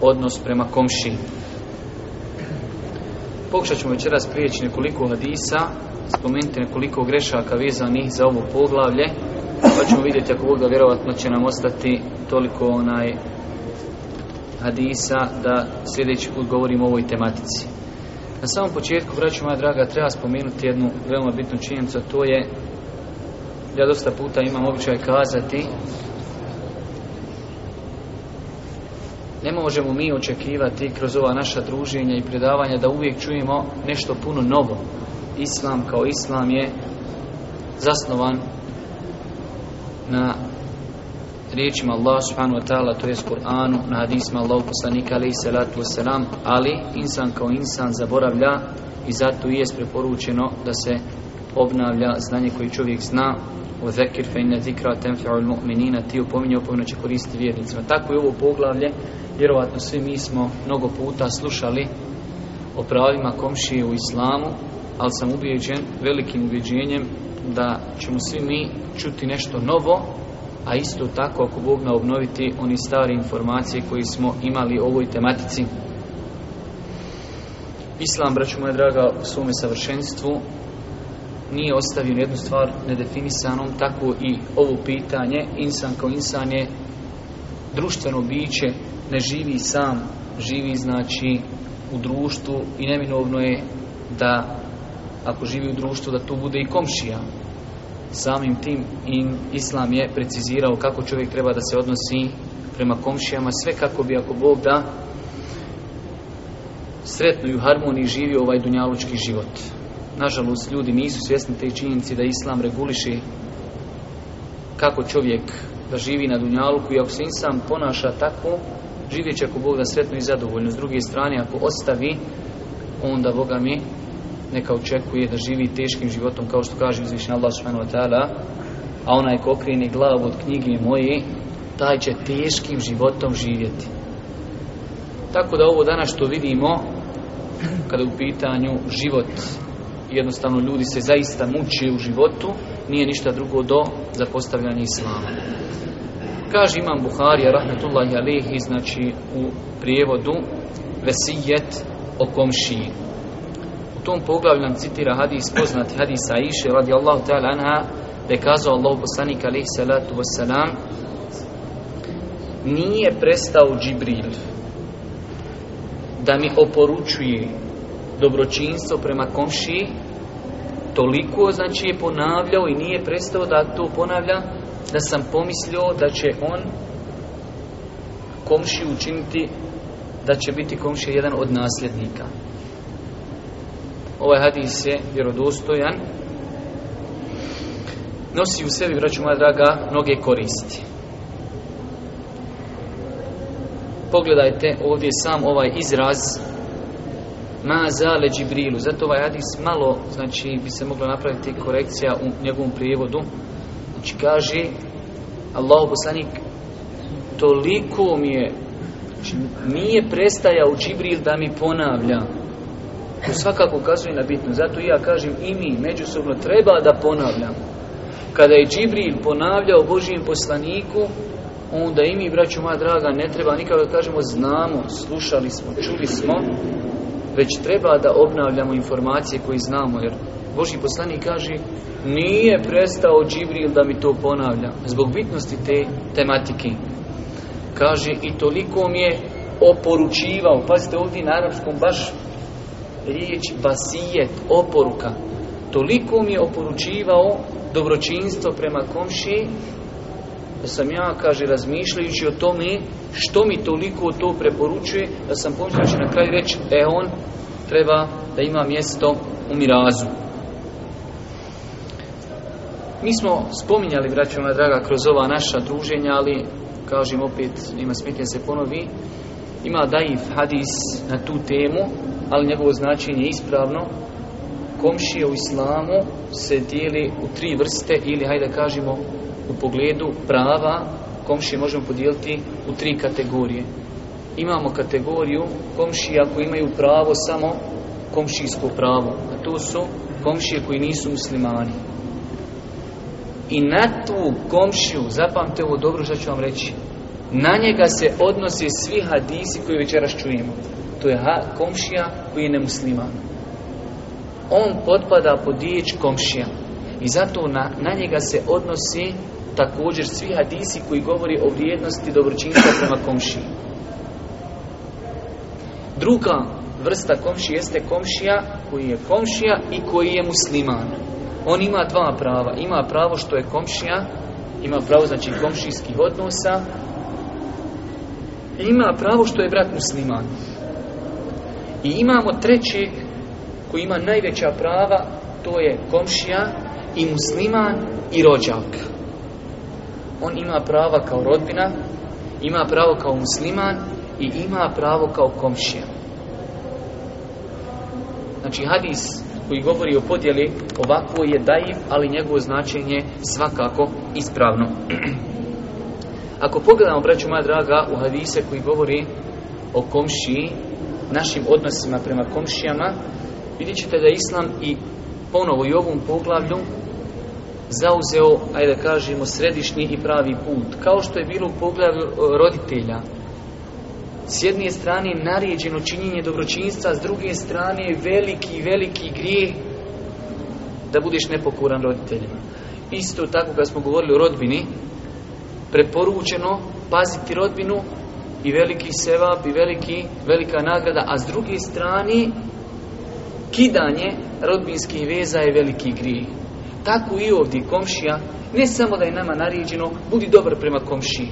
odnos prema komši. Pokušat ćemo večeras prijeći nekoliko hadisa, spomenuti nekoliko grešaka vezanih za ovo poglavlje, pa ćemo vidjeti ako Bog da vjerovatno će nam ostati toliko onaj hadisa da sljedeći put govorimo o ovoj tematici. Na samom početku, braću moja draga, treba spomenuti jednu veoma bitnu činjenicu, to je ja dosta puta imam običaj kazati ne možemo mi očekivati kroz ova naša druženja i predavanja da uvijek čujemo nešto puno novo. Islam kao Islam je zasnovan na riječima Allah subhanu wa ta'ala, to je s Kur'anu, na hadisima Allah poslanika alaihi salatu wasalam, ali insan kao insan zaboravlja i zato je preporučeno da se obnavlja znanje koje čovjek zna وذكر فإن ذكرى تنفع المؤمنين ti upominje upominje će koristiti vjernicima tako je ovo poglavlje vjerovatno svi mi smo mnogo puta slušali o pravima komšije u islamu ali sam ubijeđen velikim ubijeđenjem da ćemo svi mi čuti nešto novo a isto tako ako Bog na obnoviti oni stare informacije koji smo imali o ovoj tematici Islam, braću moje draga, u svome savršenstvu nije ostavio jednu stvar nedefinisanom, tako i ovo pitanje, insan kao insan je društveno biće, ne živi sam, živi znači u društvu i neminovno je da ako živi u društvu da to bude i komšija. Samim tim in islam je precizirao kako čovjek treba da se odnosi prema komšijama, sve kako bi ako Bog da sretno i u harmoniji živio ovaj dunjalučki život nažalost, ljudi nisu svjesni te činjenici da Islam reguliše kako čovjek da živi na Dunjaluku i ako se Islam ponaša tako, živjet će ako Bog da sretno i zadovoljno. S druge strane, ako ostavi, onda Boga mi neka očekuje da živi teškim životom, kao što kaže uzvišnji Allah subhanahu wa ta'ala, a onaj ko okrene glavu od knjige moje, taj će teškim životom živjeti. Tako da ovo danas što vidimo, kada u pitanju život jednostavno ljudi se zaista muči u životu, nije ništa drugo do zapostavljanja islama. Kaže Imam Buharija, rahmetullahi alihi, znači u prijevodu Vesijet o komšiji. U tom poglavlju nam citira hadis poznati hadis Aisha radijallahu ta'ala anha da je kazao Allah poslanik alihi salatu wasalam nije prestao Džibril da mi oporučuje dobročinstvo prema komši toliko znači je ponavljao i nije prestao da to ponavlja da sam pomislio da će on komši učiniti da će biti komši jedan od nasljednika ovaj hadis je vjerodostojan nosi u sebi vraću moja draga mnoge koristi pogledajte ovdje sam ovaj izraz ma zale Džibrilu. Zato ovaj hadis malo, znači, bi se mogla napraviti korekcija u njegovom prijevodu. Znači, kaže, Allah poslanik, toliko mi je, znači, nije prestajao Džibril da mi ponavlja. To svakako ukazuje na bitno. Zato ja kažem, i mi, međusobno, treba da ponavljam. Kada je Džibril ponavljao Božijem poslaniku, onda i mi, braću moja draga, ne treba nikada da kažemo, znamo, slušali smo, čuli smo, već treba da obnavljamo informacije koji znamo, jer Boži poslanik kaže, nije prestao Džibril da mi to ponavlja, zbog bitnosti te tematike. Kaže, i toliko mi je oporučivao, pazite ovdje na arapskom baš riječ basijet, oporuka, toliko mi je oporučivao dobročinstvo prema komši, da sam ja, kaže, razmišljajući o tome, što mi toliko to preporučuje, da sam pomislio znači, na kraju reći, e on, treba da ima mjesto u mirazu. Mi smo spominjali, braćima draga, kroz ova naša druženja, ali, kažem opet, ima smetnje se ponovi, ima daif hadis na tu temu, ali njegovo značenje je ispravno. Komšije u islamu se dijeli u tri vrste, ili, hajde kažemo, u pogledu prava, komšije možemo podijeliti u tri kategorije imamo kategoriju komšija koji imaju pravo samo komšijsko pravo. A to su komšije koji nisu muslimani. I na tu komšiju, zapamte ovo dobro što ću vam reći, na njega se odnose svi hadisi koji večeras čujemo. To je komšija koji je nemusliman. On potpada pod diječ komšija. I zato na, na njega se odnosi također svi hadisi koji govori o vrijednosti dobročinjstva prema komšiji. Druga vrsta komšija jeste komšija koji je komšija i koji je musliman. On ima dva prava. Ima pravo što je komšija, ima pravo znači komšijskih odnosa, ima pravo što je brat musliman. I imamo treći koji ima najveća prava, to je komšija i musliman i rođak. On ima prava kao rodbina, ima pravo kao musliman i ima pravo kao komšija. Znači hadis koji govori o podjeli ovako je daiv, ali njegovo značenje svakako ispravno. Ako pogledamo, braću moja draga, u hadise koji govori o komši, našim odnosima prema komšijama, vidjet ćete da Islam i ponovo i ovom poglavlju zauzeo, ajde da kažemo, središnji i pravi put. Kao što je bilo u poglavlju roditelja, s jedne strane naređeno činjenje dobročinjstva, s druge strane veliki, veliki grije da budeš nepokuran roditeljima. Isto tako kad smo govorili o rodbini, preporučeno paziti rodbinu i veliki sevap i veliki, velika nagrada, a s druge strane kidanje rodbinskih veza je veliki grije. Tako i ovdje komšija, ne samo da je nama naređeno, budi dobar prema komšiji.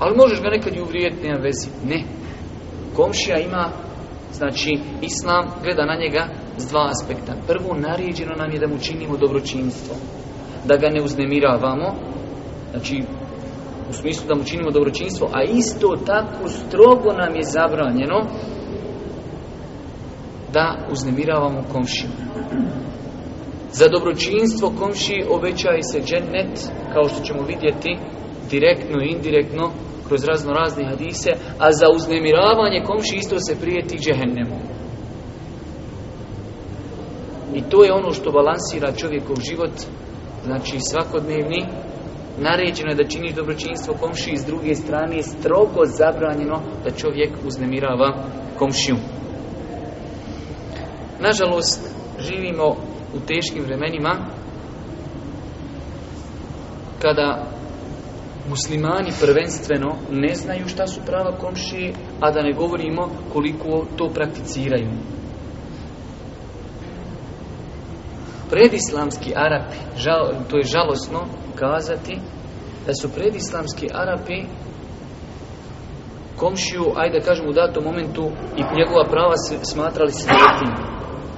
Ali možeš ga nekad i uvrijediti, nema vezi. Ne. Komšija ima, znači, islam gleda na njega s dva aspekta. Prvo, naređeno nam je da mu činimo dobročinstvo. Da ga ne uznemiravamo. Znači, u smislu da mu činimo dobročinstvo. A isto tako, strogo nam je zabranjeno da uznemiravamo komšiju. Za dobročinstvo komšiji obećaje se džennet, kao što ćemo vidjeti, direktno i indirektno kroz razno razne hadise, a za uznemiravanje komši isto se prijeti džehennemu. I to je ono što balansira čovjekov život, znači svakodnevni, naređeno je da činiš dobročinstvo komši s druge strane je strogo zabranjeno da čovjek uznemirava komšiju. Nažalost, živimo u teškim vremenima kada muslimani prvenstveno ne znaju šta su prava komšije, a da ne govorimo koliko to prakticiraju. Predislamski Arapi, žal, to je žalosno kazati, da su predislamski Arapi komšiju, ajde da kažem u datom momentu, i njegova prava smatrali svetim.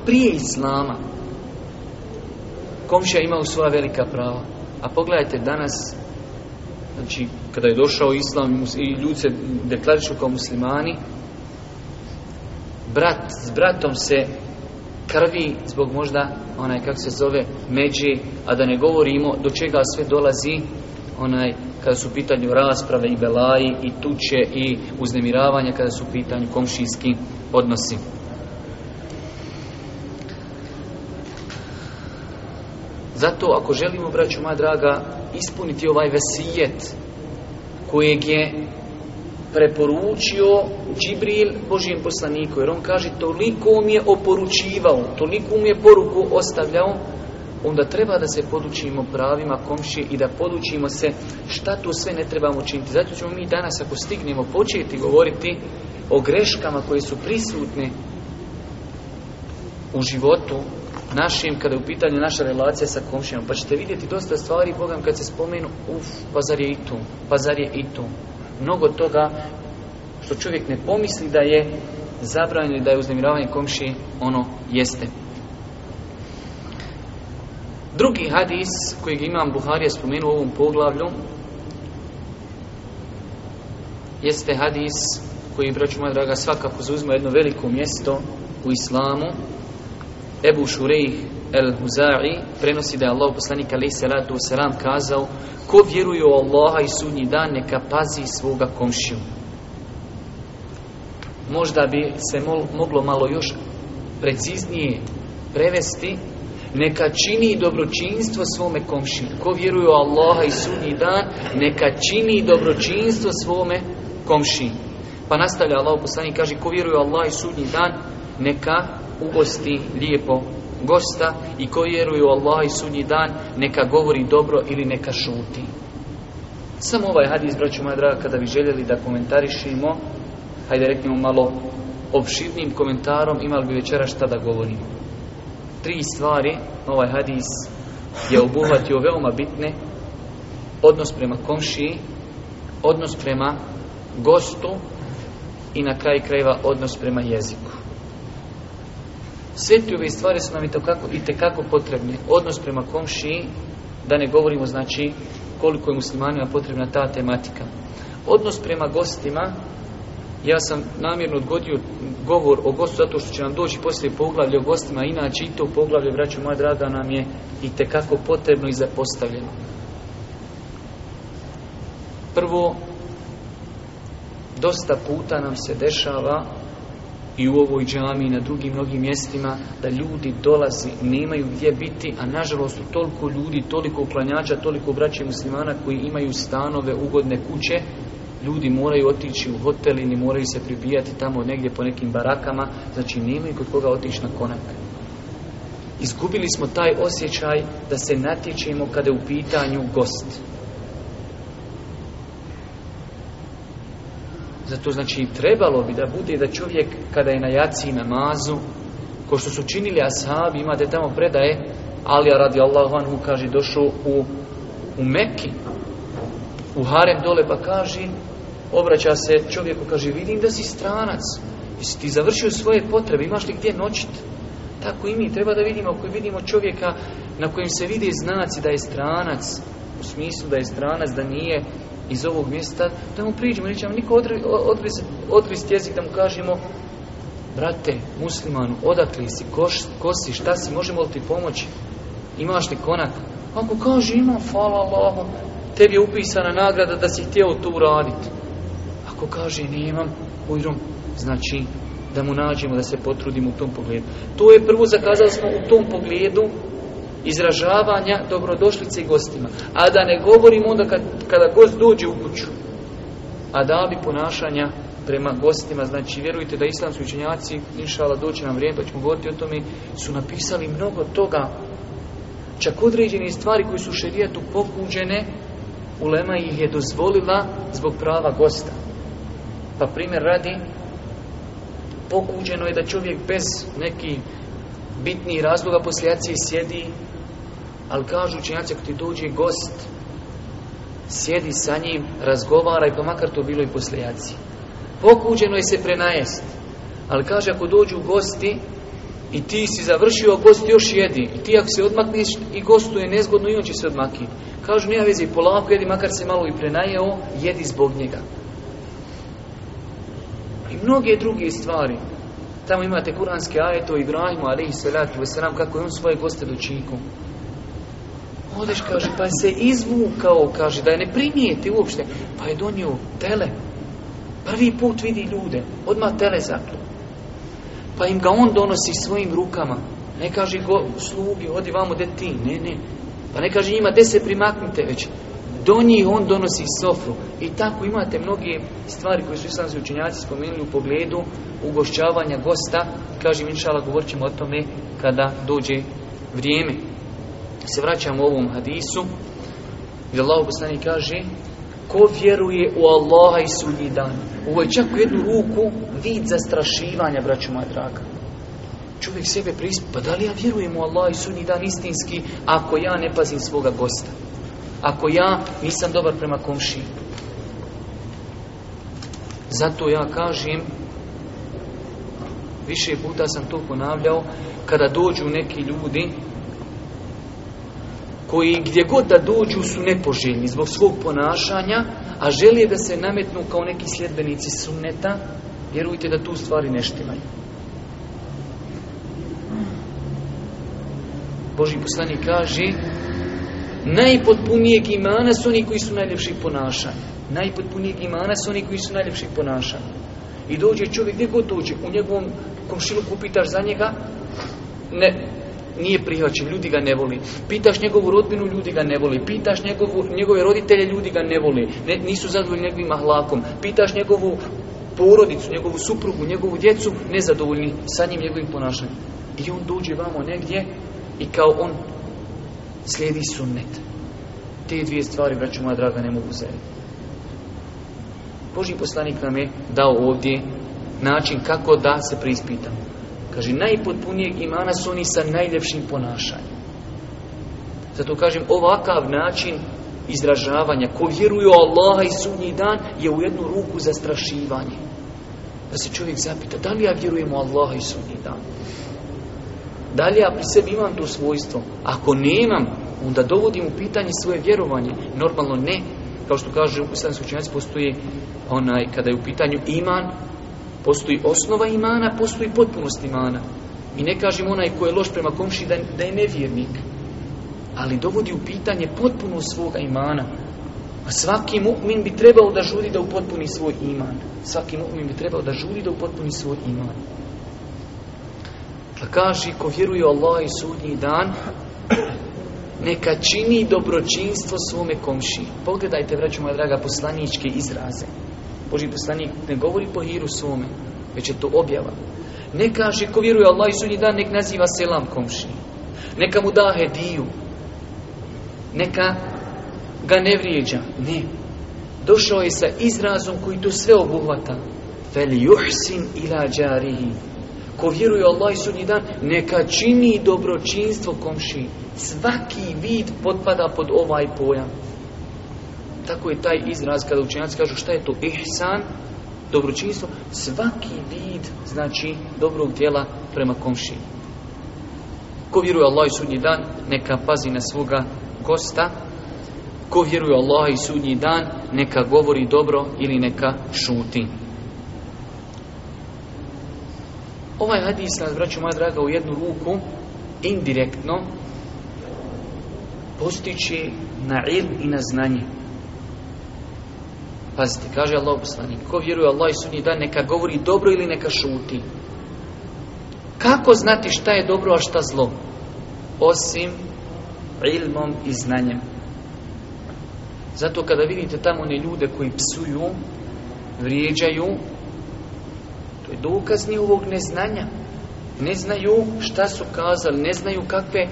Prije Islama komšija imao svoja velika prava. A pogledajte danas znači kada je došao islam i ljudi se deklarišu kao muslimani brat s bratom se krvi zbog možda onaj kako se zove međi a da ne govorimo do čega sve dolazi onaj kada su u pitanju rasprave i belaji i tuče i uznemiravanja kada su u pitanju komšijski odnosi Zato ako želimo, braću moja draga, ispuniti ovaj vesijet kojeg je preporučio Džibril Božijem poslaniku, jer on kaže toliko mi je oporučivao, toliko mi je poruku ostavljao, onda treba da se podučimo pravima komši i da podučimo se šta to sve ne trebamo činiti. Zato ćemo mi danas, ako stignemo, početi govoriti o greškama koje su prisutne u životu našim, kada je u pitanju naša relacija sa komšinom, pa ćete vidjeti dosta stvari, Bogam, kad se spomenu, uf, pa zar je i tu, pa zar je i tu. Mnogo toga što čovjek ne pomisli da je zabranjeno i da je uznemiravanje komši, ono jeste. Drugi hadis kojeg imam Buharija spomenu u ovom poglavlju, jeste hadis koji, braću moja draga, svakako zauzima jedno veliko mjesto u islamu, Ebu Šurejh el-Huza'i prenosi da je Allah poslanik alaih salatu wasalam kazao ko vjeruje u Allaha i sudnji dan neka pazi svoga komšiju. Možda bi se mol, moglo malo još preciznije prevesti neka čini dobročinstvo svome komšiju. Ko vjeruje u Allaha i sudnji dan neka čini dobročinstvo svome komšiju. Pa nastavlja Allah poslanik kaže ko vjeruje u Allaha i sudnji dan neka ugosti lijepo gosta i ko vjeruju Allah i sudnji dan neka govori dobro ili neka šuti samo ovaj hadis braću moja draga kada bi željeli da komentarišimo hajde reknemo malo obširnim komentarom imali bi večera šta da govorimo tri stvari ovaj hadis je obuhvatio veoma bitne odnos prema komšiji odnos prema gostu i na kraj krajeva odnos prema jeziku svjetljive stvari su nam i tekako, i tekako potrebne. Odnos prema komšiji, da ne govorimo znači koliko je muslimanima potrebna ta tematika. Odnos prema gostima, ja sam namjerno odgodio govor o gostu zato što će nam doći poslije poglavlje o gostima, inače i to poglavlje, vraću moja draga, nam je i tekako potrebno i zapostavljeno. Prvo, dosta puta nam se dešava i u ovoj džami i na drugim mnogim mjestima da ljudi dolazi, nemaju gdje biti, a nažalost su toliko ljudi, toliko uklanjača, toliko braće muslimana koji imaju stanove, ugodne kuće, ljudi moraju otići u hotel i moraju se pribijati tamo negdje po nekim barakama, znači nemaju kod koga otići na konak. Izgubili smo taj osjećaj da se natječemo kada je u pitanju gosti. Zato znači trebalo bi da bude da čovjek kada je na jaci namazu, ko što su činili ashabi, imate tamo predaje, ali ja radi Allahu anhu kaže došao u, u Mekki, u harem dole pa kaže, obraća se čovjeku, kaže vidim da si stranac, jesi ti završio svoje potrebe, imaš li gdje noćit? Tako i mi, treba da vidimo, ako vidimo čovjeka na kojem se vide znaci da je stranac, u smislu da je stranac, da nije stranac, iz ovog mjesta, da mu priđemo, nećemo niko odvesti jezik da mu kažemo brate, muslimanu, odakle si, ko, ko si, šta si, možemo li ti pomoći, imaš li konak? Ako kaže imam, hvala Allahom, tebi je upisana nagrada da si htio to uraditi. Ako kaže nemam, ujrom, znači da mu nađemo, da se potrudimo u tom pogledu. To je prvo zakazali smo u tom pogledu, izražavanja dobrodošlice gostima. A da ne govorimo onda kad, kada gost dođe u kuću. A da bi ponašanja prema gostima, znači vjerujte da islamski učenjaci, inšala, doće nam vrijeme pa ćemo govoriti o tome, su napisali mnogo toga, čak određene stvari koje su šerijetu pokuđene, ulema ih je dozvolila zbog prava gosta. Pa primjer radi, pokuđeno je da čovjek bez neki bitni razloga poslijacije sjedi Ali kažu učenjaci, ako ti dođe gost, sjedi sa njim, razgovaraj, pa makar to bilo i poslijaci. Pokuđeno je se prenajest. Ali kaže, ako dođu gosti, i ti si završio, gost još jedi. I ti ako se odmakneš, i gostu je nezgodno, i on će se odmakniti. Kažu, nije veze, polako jedi, makar se malo i prenajeo, jedi zbog njega. I mnoge druge stvari. Tamo imate kuranske ajeto, Ibrahimu, alaihi salatu, veselam, kako je on svoje goste dočinkom odeš, kaže, pa se izvukao, kaže, da je ne primijeti uopšte, pa je donio tele. Prvi put vidi ljude, odma tele zaklju. Pa im ga on donosi svojim rukama. Ne kaže, go, slugi, odi vamo, de ti, ne, ne. Pa ne kaže njima, de se primaknite već. Do njih on donosi sofru. I tako imate mnoge stvari koje su islamski učinjaci spomenuli u pogledu ugošćavanja gosta. Kaže, inšala, govorit ćemo o tome kada dođe vrijeme se vraćamo ovom hadisu gdje Allah poslani kaže ko vjeruje u Allaha i sudnji dan ovo je čak u jednu ruku vid zastrašivanja braću moja draga čovjek sebe prispa pa da li ja vjerujem u Allaha i sudnji dan istinski ako ja ne pazim svoga gosta ako ja nisam dobar prema komši zato ja kažem više puta sam to ponavljao kada dođu neki ljudi koji gdje god da dođu su nepoželjni zbog svog ponašanja, a želije da se nametnu kao neki sljedbenici sunneta, vjerujte da tu stvari neštimaju. Boži poslani kaže najpotpunijeg imana su oni koji su najljepši ponašanja. Najpotpunijeg imana su oni koji su najljepši ponašanja. I dođe čovjek, gdje god dođe, u njegovom komšilu kupitaš za njega, ne, nije prihvaćen, ljudi ga ne voli. Pitaš njegovu rodbinu, ljudi ga ne voli. Pitaš njegovu, njegove roditelje, ljudi ga ne voli. Ne, nisu zadovoljni njegovim ahlakom. Pitaš njegovu porodicu, njegovu suprugu, njegovu djecu, nezadovoljni sa njim njegovim ponašanjem. I on dođe vamo negdje i kao on slijedi sunnet. Te dvije stvari, braću moja draga, ne mogu zajedni. Boži poslanik nam je dao ovdje način kako da se prispitamo. Kaže, najpotpunijeg imana su oni sa najljepšim ponašanjem. Zato kažem, ovakav način izražavanja, ko vjeruju Allaha i sudnji dan, je u jednu ruku zastrašivanje. Da se čovjek zapita, da li ja vjerujem u Allaha i sudnji dan? Da li ja pri sebi imam to svojstvo? Ako nemam, onda dovodim u pitanje svoje vjerovanje. Normalno ne. Kao što kaže, u islamskoj činjaci postoje onaj, kada je u pitanju iman, Postoji osnova imana, postoji potpunost imana. Mi ne kažemo onaj ko je loš prema komši da, da je nevjernik. Ali dovodi u pitanje potpunost svoga imana. A svaki mu'min bi trebao da žuri da upotpuni svoj iman. Svaki mu'min bi trebao da žuri da upotpuni svoj iman. Pa kaži, ko vjeruje Allah i sudnji dan, neka čini dobročinstvo svome komši. Pogledajte, vraću moja draga, poslaničke izraze. Boži poslanik ne govori po hiru svome, već je to objava. Ne kaže, ko vjeruje Allah i sunji dan, nek naziva selam komši. Neka mu da hediju. Neka ga ne vrijeđa. Ne. Došao je sa izrazom koji to sve obuhvata. Fel juhsin ila džarihi. Ko vjeruje Allah i sunji dan, neka čini dobročinstvo komši. Svaki vid potpada pod ovaj pojam tako je taj izraz kada učenjaci kažu šta je to ihsan, dobročinstvo, svaki vid znači dobrog djela prema komši. Ko vjeruje Allah i sudnji dan, neka pazi na svoga gosta. Ko vjeruje Allah i sudnji dan, neka govori dobro ili neka šuti. Ovaj hadis nas vraću, moja draga, u jednu ruku, indirektno, postići na ilm i na znanje. Pazite, kaže Allah poslanik, ko vjeruje Allah i sudnji dan, neka govori dobro ili neka šuti. Kako znati šta je dobro, a šta zlo? Osim ilmom i znanjem. Zato kada vidite tamo one ljude koji psuju, vrijeđaju, to je dokaz njihovog neznanja. Ne znaju šta su kazali, ne znaju kakve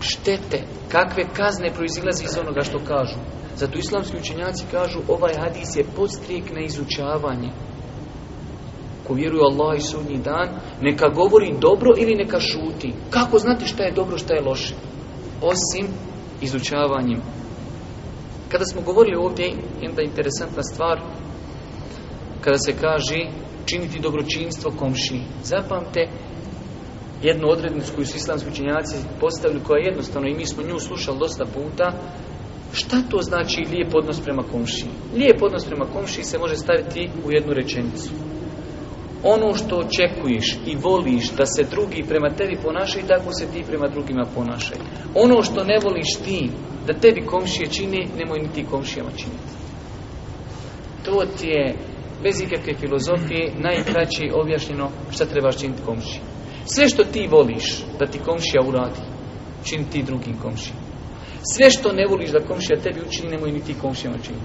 štete, kakve kazne proizilaze iz onoga što kažu. Zato islamski učenjaci kažu ovaj hadis je postrijek na izučavanje. Ko vjeruje Allah i sudnji dan, neka govori dobro ili neka šuti. Kako znati šta je dobro, šta je loše? Osim izučavanjem. Kada smo govorili ovdje, jedna interesantna stvar, kada se kaže činiti dobročinstvo komši. Zapamte jednu odrednicu koju su islamski učenjaci postavili, koja je jednostavno, i mi smo nju slušali dosta puta, Šta to znači lijep odnos prema komši? Lijep odnos prema komši se može staviti u jednu rečenicu. Ono što očekuješ i voliš da se drugi prema tebi ponašaju, tako se ti prema drugima ponašaju. Ono što ne voliš ti da tebi komšije čini, nemoj ni ti komšijama činiti. To ti je, bez ikakve filozofije, najkraće objašnjeno šta trebaš činiti komšije. Sve što ti voliš da ti komšija uradi, čini ti drugim komšijama. Sve što ne voliš da komšija tebi učini, nemoj ni ti komšijama čini.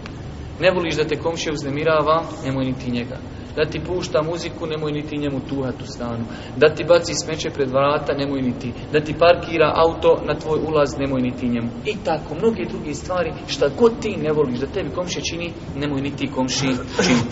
Ne voliš da te komšija uznemirava, nemoj ni ti njega. Da ti pušta muziku, nemoj ni ti njemu tuhat u stanu. Da ti baci smeće pred vrata, nemoj ni ti. Da ti parkira auto na tvoj ulaz, nemoj ni ti njemu. I tako, mnoge druge stvari, šta god ti ne voliš da tebi komšija čini, nemoj ni ti komšiji činiti.